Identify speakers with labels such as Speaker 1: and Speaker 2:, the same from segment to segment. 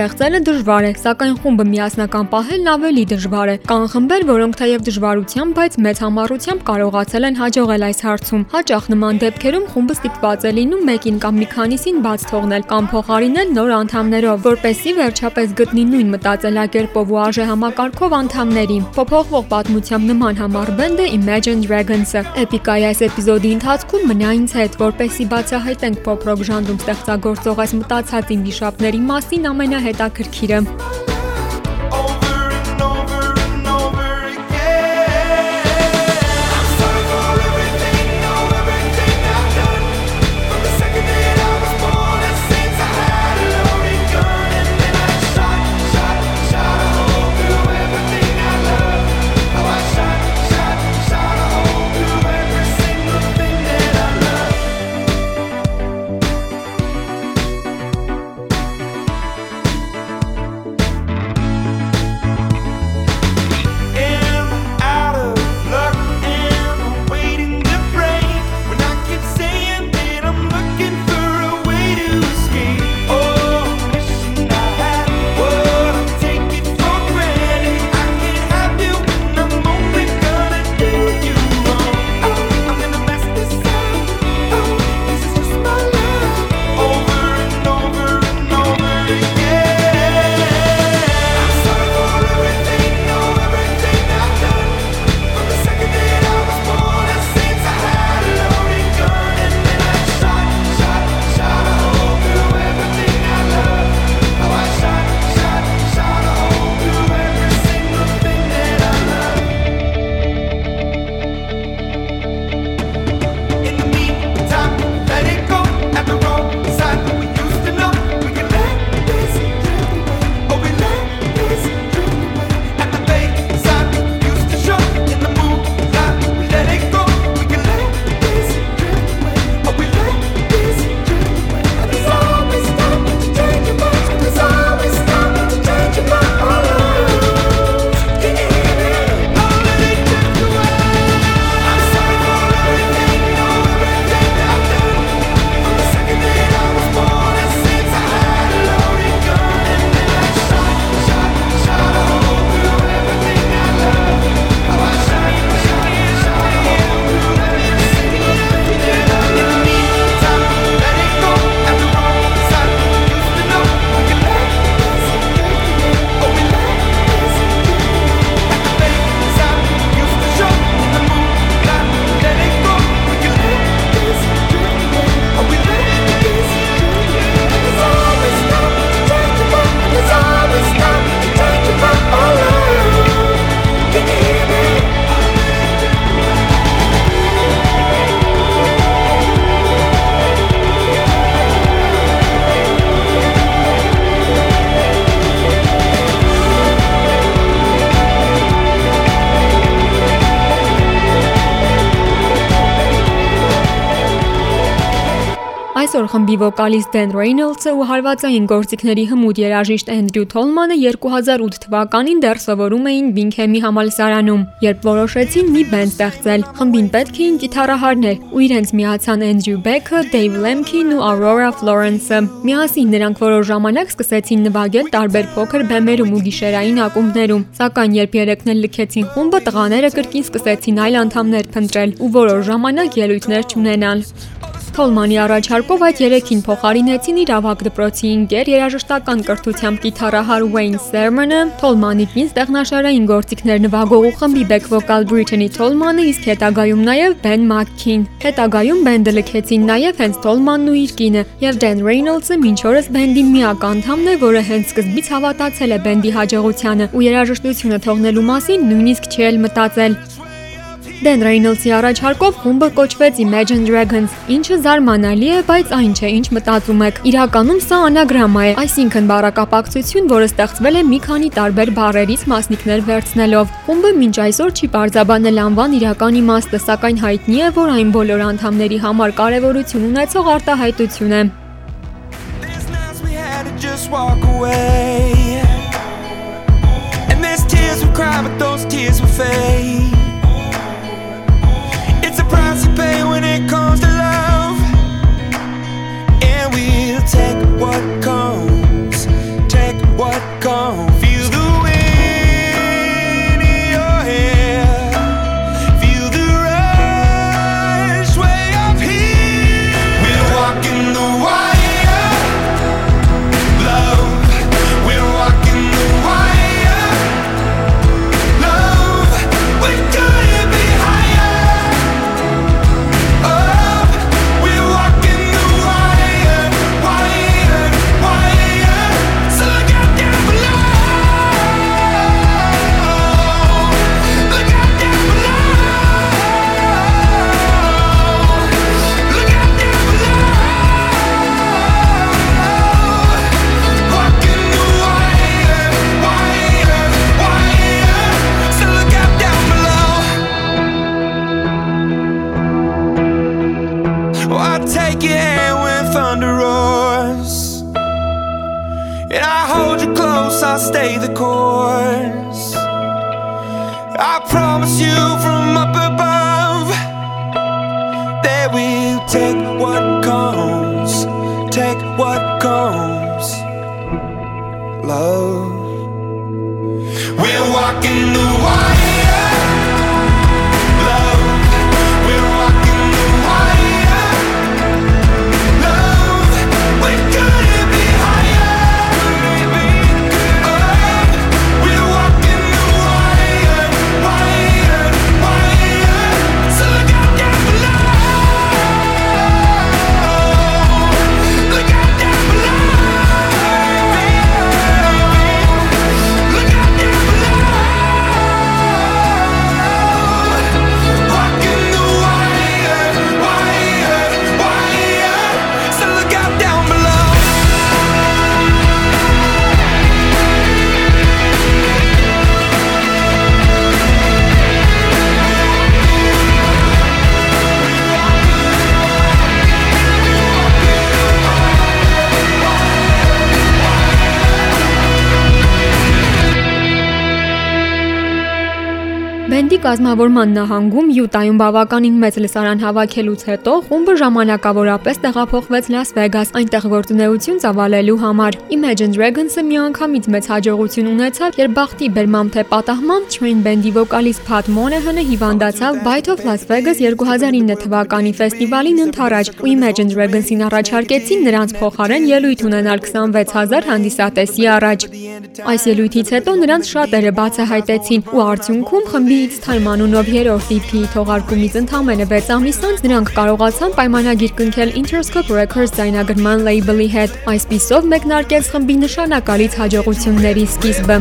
Speaker 1: ստեղծելը դժվար է, սակայն խումբը միասնական պահելն ավելի դժվար է։ Կան խմբեր, որոնք թեև դժվարությամբ, բայց մեծ համառությամբ կարողացել են հաջողել այս հարցում։ Հաճախ նման դեպքերում խումբը ստիպված է լինում մեկին կամ մի քանիսին բաց թողնել կամ փոխարինել նոր անդամներով, որպեսզի վերջապես գտնի նույն մտածելակերպով ու արժե համակարգով անդամներին։ Փոփոխվող պատմությամբ նման համառ բենդը Imagine Dragons-ը։ Էպիկայի այս էպիզոդի ընթացքում մնա ինձ հետ, որպեսզի բացահայտենք pop rock ժանրում ստեղծագործող այս մտածած ինդի մասին ամեն ամենահետաքրքիրը։ Այսօր խմբի վոկալիստ Դեն Ռեյնոլդսը ու հարվածային գործիքների հմուտ երաժիշտ Էնդրյու Թոլմանը 2008 թվականին դեռ սովորում էին Բինքհեմի համալսարանում, երբ որոշեցին մի բենդ ստեղծել։ Խմբին պետք էին գիտարահարներ, ու իրենց միացան Էնդրյու Բեքը, Դեյվ Լեմքին ու Aurora Florence-ը։ Միասին նրանք որոշ ժամանակ սկսեցին նվագել տարբեր փոքր բեմերում ու գիշերային ակումբներում, սակայն երբ երեքն էլ լքեցին խումբը, տղաները կրկին սկսեցին այլ անդամներ փնտրել ու որոշ ժամանակ ելույթներ չունենալ։ Թոլմանի առաջարկով այդ երեքին փոխարինեցին իր ավագ դպրոցի ընկեր երաժշտական կրթությամբ գիտարահար Wayne Sermon-ը, Թոլմանի կին ստեղնաշարային գործիքներ նվագող ու խմբի back vocal Brittany Tolman-ը, իսկ հետագայում նաև Ben McKean։ Հետագայում բենդը լքեցին նաև հենց Tolman-ն ու իր կինը, եւ Dan Reynolds-ը մինչ օրս բենդի միակ անդամն է, որը հենց սկզբից հավատացել է բենդի հաջողությանը ու երաժշտությունը թողնելու մասին նույնիսկ չի էլ մտածել։ Դեն Ռեյնոլսի առաջարկով խումբը կոչվեց Imagine Dragons, ինչը զարմանալի է, բայց այն չէ, ինչ մտածում եք։ Իրականում սա անագրամա է, այսինքն բառակապակցություն, որը ստեղծվել է մի քանի տարբեր բառերից մասնիկներ վերցնելով։ Խումբը մինչ այսօր չի բարձաբանել անվան իրական իմաստը, սակայն հայտնի է, որ այն բոլոր անդամների համար կարևորություն ունեցող արտահայտություն է։ Just walk away. And there's tears we cry, but those tears will fade. Price you pay when it comes to love. And we'll take what comes, take what comes. Բենդի կազմավորման նահանգում Յուտայում բավականին մեծ լսարան հավաքելուց հետո խումբը ժամանակավորապես տեղափոխվեց Լաս Վեգաս, այնտեղ գործունեություն ծավալելու համար։ Imagine Dragons-ը միանգամից մեծ հաջողություն ունեցավ, երբ բախտի բերմամբ թե պատահմամբ Train Band-ի վոկալիստ Pat Monahan-ը հիվանդացավ Bite of Las Vegas 2009 թվականի ֆեստիվալին ընթരാճ, ու Imagine Dragons-ին առաջարկեցին նրանց փոխարեն ելույթ ունենալ 26000 հանդիսատեսի առաջ։ Այս ելույթից հետո նրանց շատերը բացահայտեցին ու արդյունքում խմբի It's Time անունով երրորդ EP-ի թողարկումից ընդամենը 6 ամիս անց նրանք կարողացան պայմանագիր կնքել Interscope Records ձայնագրման լեյբլի հետ։ Այսպիսով մեկնարկեց խմբի նշանակալից հաջողությունների սկիզբը։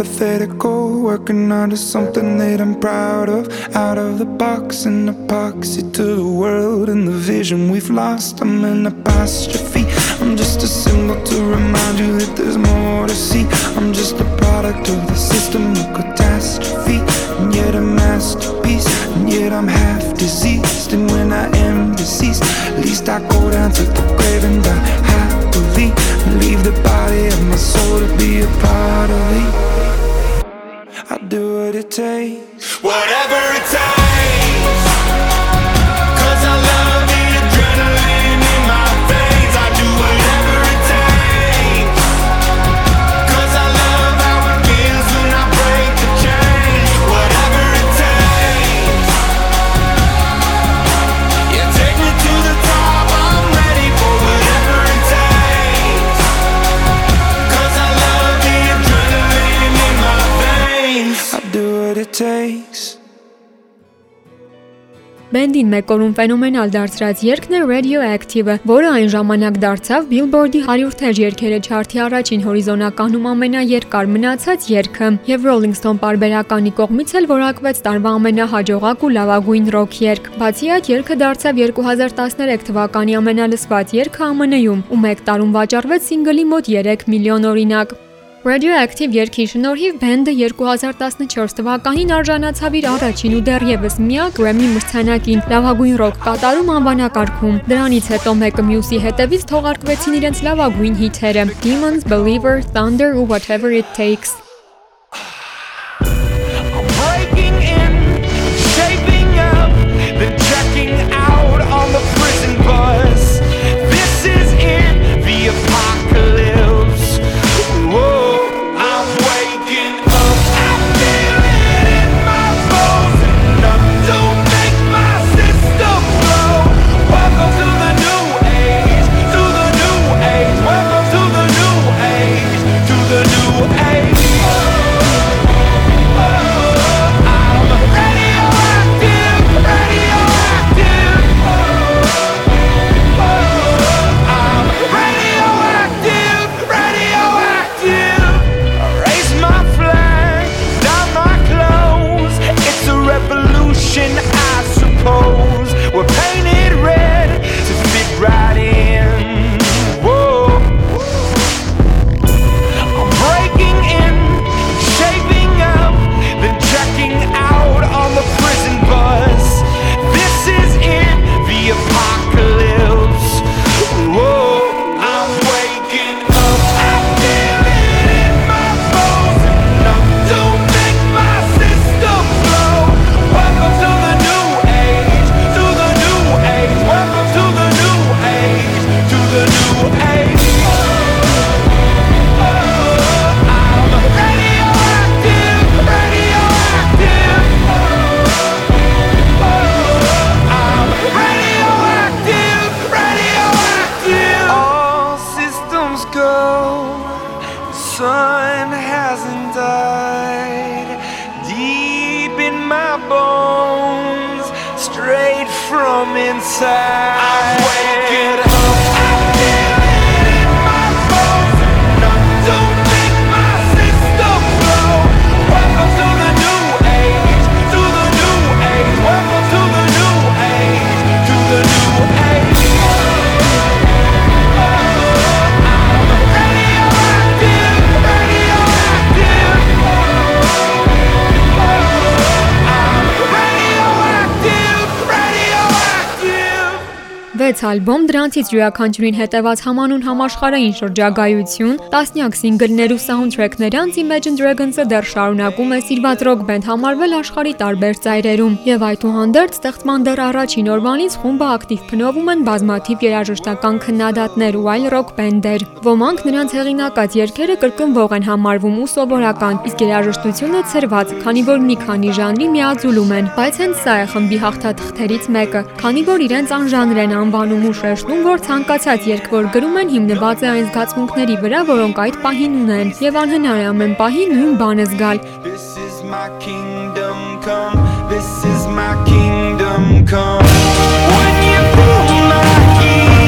Speaker 2: hypothetical. Working on to something that I'm proud of. Out of the box and epoxy to the world and the vision we've lost. I'm an apostrophe. I'm just a symbol to remind you that there's more to see. I'm just a product of the system of catastrophe. And yet a masterpiece. And yet I'm half diseased. And when I am deceased, at least I go down to the grave and die happily. And leave the body of my soul to be a part of me. I do what it takes.
Speaker 1: Whatever it takes.
Speaker 3: Մեկ օրում ֆենոմենալ դարձրած երգն է Radioactive-ը, որը այն ժամանակ դարձավ Billboard-ի 100 թեժ երգերը չարթի առաջին հորիզոնականում ամենաերկար մնացած երգը, եւ Rolling Stone պարբերականի կողմից էլ որակվեց տարվա ամենահաջողակ ու լավագույն ռոք երգ։ Բացի այդ, երգը դարձավ 2013 թվականի ամենալսված երգը ԱՄՆ-ում ու մեկ տարում վաճառվեց սինգլի մոտ 3 միլիոն օրինակ։ Radioactive երգի շնորհիվ բենդը 2014 թվականին արժանացավ իր առաջին ու դեռևս միակ Grammy մրցանակին լավագույն ռոք կատարում անվանակարգում։ Դրանից հետո մեկը մյուսի հետևից թողարկվեցին իրենց լավագույն հիթերը՝ Demons, Believer, Thunder ու Whatever It Takes։
Speaker 1: hasn't died. Deep in my bones, straight from inside.
Speaker 3: 6 ալբոմ, դրանցից յուրաքանչյուրին հետևած համանուն համաշխարհային շրջագայություն, տասնյակ սինգլներ ու սաունդթրեքներ անց Imagine Dragons-ը դեռ շարունակում է սիրված ռոք բենդ համարվել աշխարհի տարբեր ծայրերում, եւ այդուհանդերձ ստեղծման դեռ առաջին օրվանից խումբը ակտիվ փնովում են բազմաթիվ երաժշտական քննադատներ ու այլ ռոք բենդեր։ Ոմանք նրանց հեղինակած երգերը կրկնվող են համարվում ու սովորական, իսկ երաժշտությունը ցրված, քանի որ մի քանի ժանրի միաձուլում են, բայց հենց սա է խմբի հաղթաթղթերից մեկը, քանի որ իրենց անժանր են անվանում ու շեշտում, որ ցանկացած երգ, որ գրում են, հիմնված է այն զգացմունքների վրա, որոնք այդ պահին ունեն, եւ անհնար է ամեն պահի նույն բանը զգալ։
Speaker 2: This is my kingdom come. This is my kingdom come.
Speaker 1: When you feel my heat,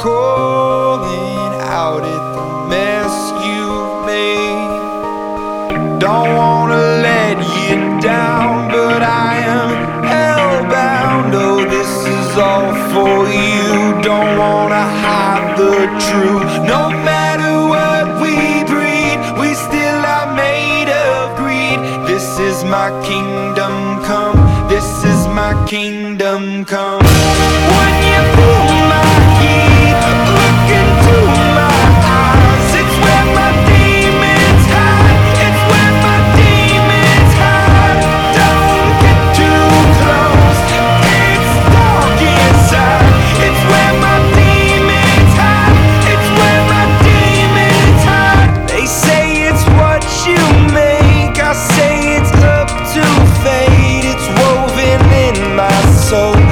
Speaker 1: calling out at the mess you've made. Don't wanna let you down, but I am hellbound. Oh, this is all for you. Don't wanna hide the truth. so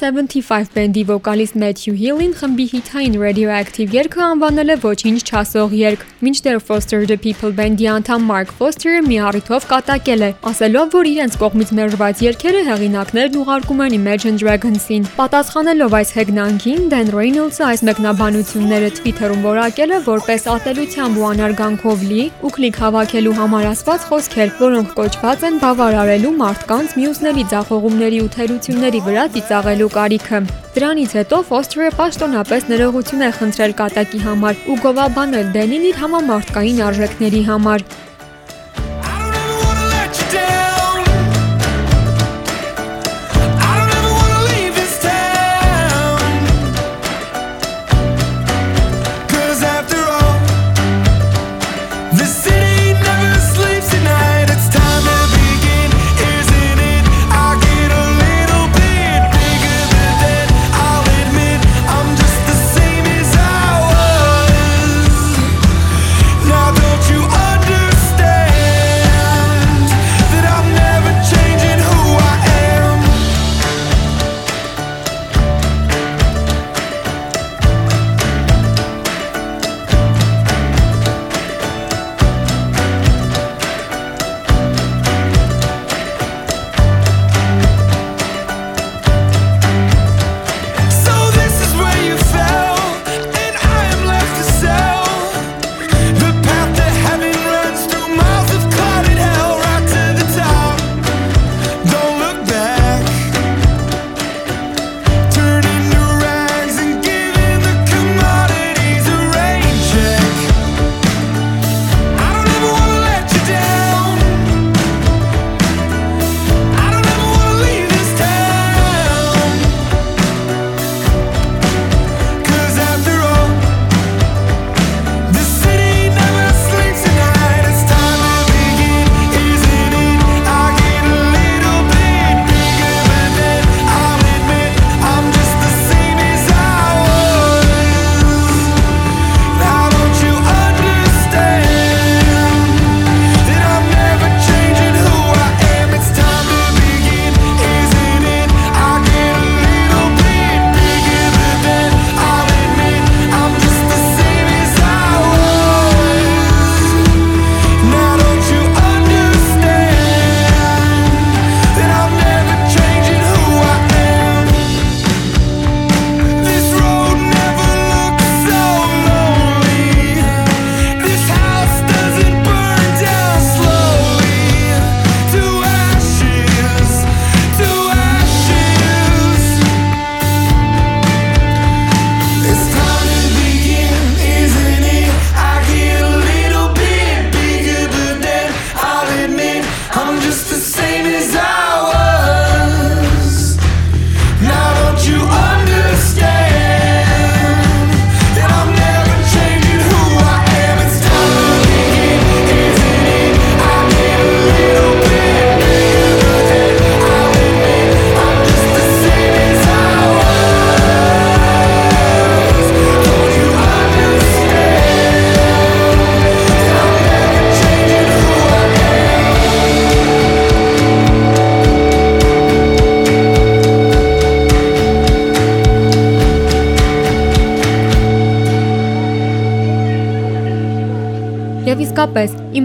Speaker 3: 75 բենդի վոկալիստ Matthew Hill-ին խմբի հիթային Radioactive երգը անվանել է ոչինչ չասող երգ։ Մինչդեռ Foster the People բենդի անդամ Mark Foster-ը մի առիթով կատակել է, ասելով, որ իրենց կողմից ներված երգերը հեղինակներն ուղարկում են Imagine Dragons-ին։ Պատասխանելով այս հեգնանքին, Dan Reynolds-ը այս մեկնաբանությունները Twitter-ում որակել է որպես ատելությամբ ու անարգանքով լի ու կլիկ հավաքելու համար ասված խոսքեր, որոնք կոչված են բավարարելու մարդկանց մյուսների ձախողումների ու թերությունների վրա ծիծաղելու կարիքը։ Դրանից հետո Ֆոստերը պաշտոնապես ներողություն է խնդրել կատակի համար ու գովաբանել Դենին իր համամարտկային արժեքների համար։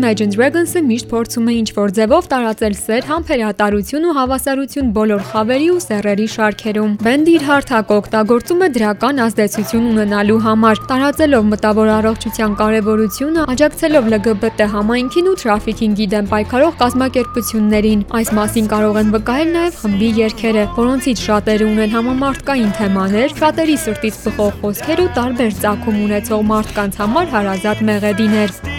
Speaker 3: Imagine Dragons-ը միշտ փորձում է ինչ-որ ձևով տարածել սեր, համբերատարություն ու հավասարություն բոլոր խավերի ու սեռերի շարքերում։ Բենդը իր հարթակը օգտագործում է դրական ազդեցություն ունենալու համար, տարածելով մտավոր առողջության կարևորությունը, աջակցելով LGBT համայնքին ու թրաֆիքինգի դեմ պայքարող կազմակերպություններին։ Այս մասին կարող են վկայել նաև խմբի երգերը, որոնցից շատերը ունեն համամարտկային թեմաներ, շատերի սրտից բխող խոսքեր ու տարբեր ծագում ունեցող մարդկանց համար հարազատ մեղեդիներ։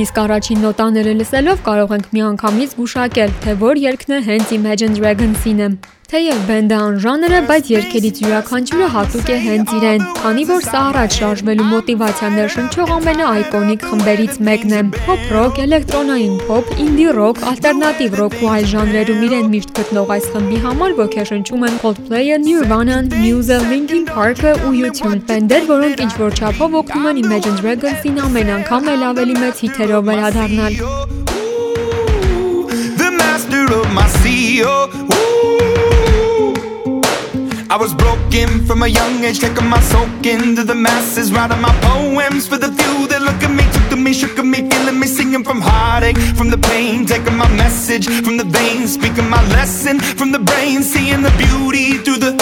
Speaker 3: Նույնիսկ առաջին նոտաները լսելով կարող ենք միանգամից զգուշակել, թե որ երգն է հենց Imagine Dragons-ին է։ Թեև բենդը անժանր է, բայց երգերից յուրաքանչյուրը հատուկ է հենց իրեն, քանի որ սա առաջ շարժվելու մոտիվացիա ներշնչող ամենաայկոնիկ խմբերից մեկն է։ Փոփ ռոք, էլեկտրոնային փոփ, ինդի ռոք, ալտերնատիվ ռոք ու այլ ժանրերում իրեն միշտ գտնող այս խմբի համար ոգեշնչում են Coldplay-ը, Nirvana-ն, Muse-ը, Linkin Park-ը ու U2-ն։ Բենդեր, որոնք ինչ որ չափով օգնում են Imagine Dragons-ին ամեն անգամ էլ ավելի մեծ հիթերով վերադառնալ։
Speaker 1: the master of my CEO. Ooh. I was broken from a young age, taking my soak into the masses, writing my poems for the few that look at me, took to me, shook at me, feeling me, singing from heartache, from the pain, taking my message from the veins, speaking my lesson from the brain, seeing the beauty through the.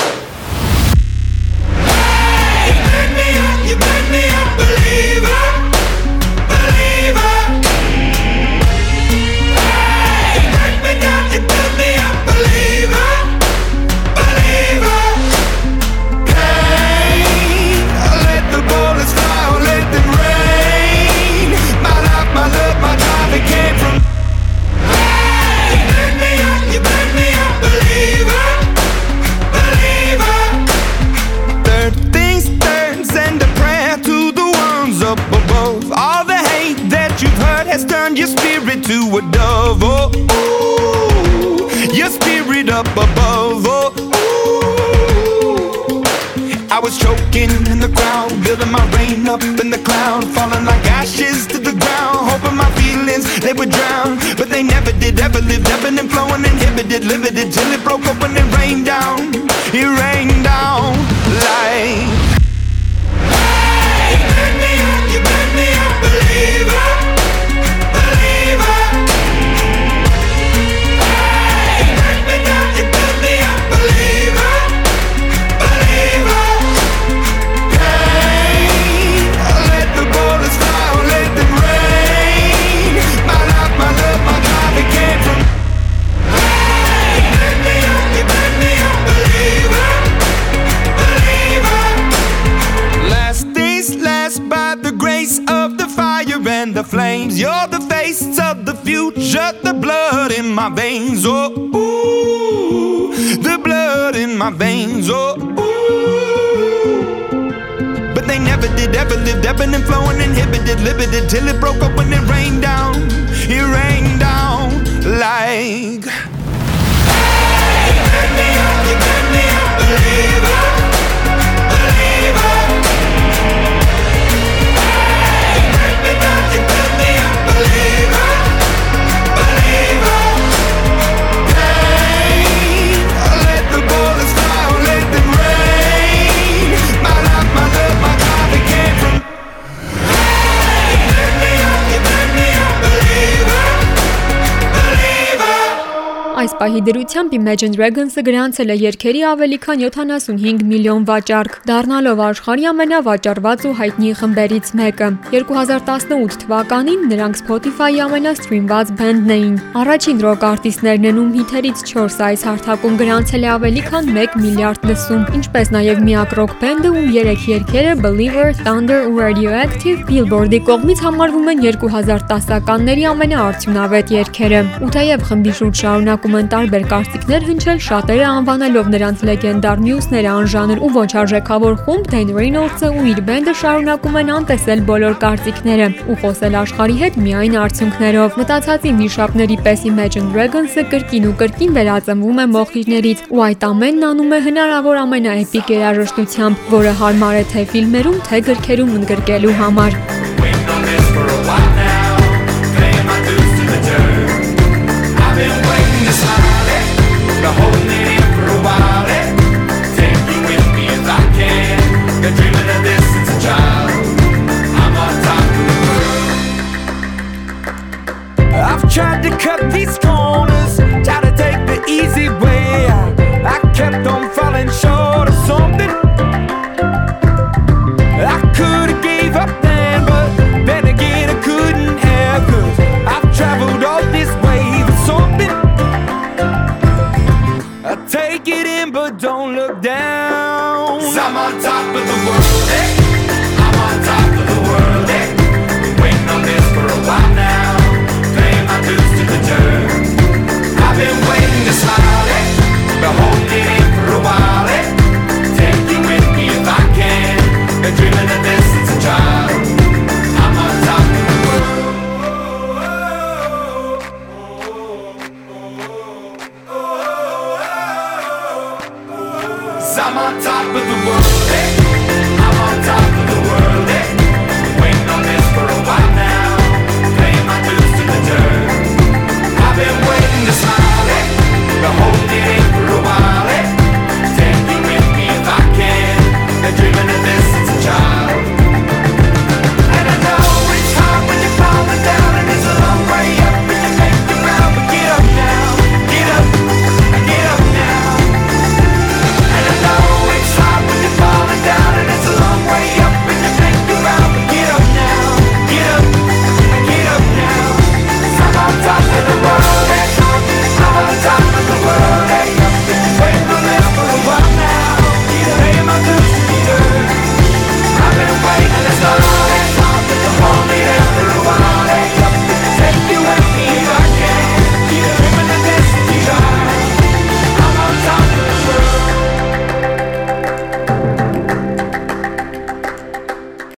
Speaker 1: a dove, oh ooh, your spirit up above, oh ooh. I was choking in the crowd, building my rain up in the cloud, falling like ashes to the ground, hoping my feelings they would drown, but they never did. Ever lived, ebbing and flowing, inhibited, limited till it broke open and rained down. It rained down like. Future, the blood in my veins. Oh, ooh, the blood in my veins. Oh, ooh. But they never did, ever lived, ebbing and flowing, inhibited, limited, till it broke open and rained down. It rained down like. Hey, burn me up, you burn me up, believer, believer. Hey, burn me down, you burn me up, believer.
Speaker 3: Այս պահի դրությամբ Imagine Dragons-ը գրանցել է երգերի ավելի քան 75 միլիոն վաճառք, դառնալով աշխարհի ամենավաճառված ու հայտնի խմբերից մեկը։ 2018 թվականին նրանք Spotify-ի ամենասթրիմված բենդն էին։ Առաջին ռոք արտիստներն են, ում հիթերից 4-ը այս հարթակում գրանցել է ավելի քան 1 միլիարդ լսում, ինչպես նաև միակ ռոք բենդը, ում 3 երգերը Believer, Thunder ու Radioactive Billboard-ի կողմից համարվում են 2010-ականների ամենաարդյունավետ երգերը։ Ու թեև խմբի շուրջ շարունակում են տարբեր կարծիքներ հնչել, շատերը անվանելով նրանց լեգենդար մյուսները անժանր ու ոչ արժեքավոր խումբ Dane Reynolds-ը ու իր բենդը շարունակում են անտեսել բոլոր կարծիքները ու խոսել աշխարհի հետ միայն արդյունքներով։ Մտածածի վիշապների պես Imagine Dragons-ը կրկին ու կրկին վերածնվում է մոխիրներից ու այդ ամենն անում է հնարավոր ամենաէպիկ երաժշտությամբ, որը հարմար է թե ֆիլմերում, թե գրքերում ընդգրկելու համար։
Speaker 1: I've tried to cut these corners, tried to take the easy way out. I kept on falling short of something. I could have gave up then, but then again I couldn't have Cause I've traveled all this way for something I take it in but don't look down i I'm on top of the world,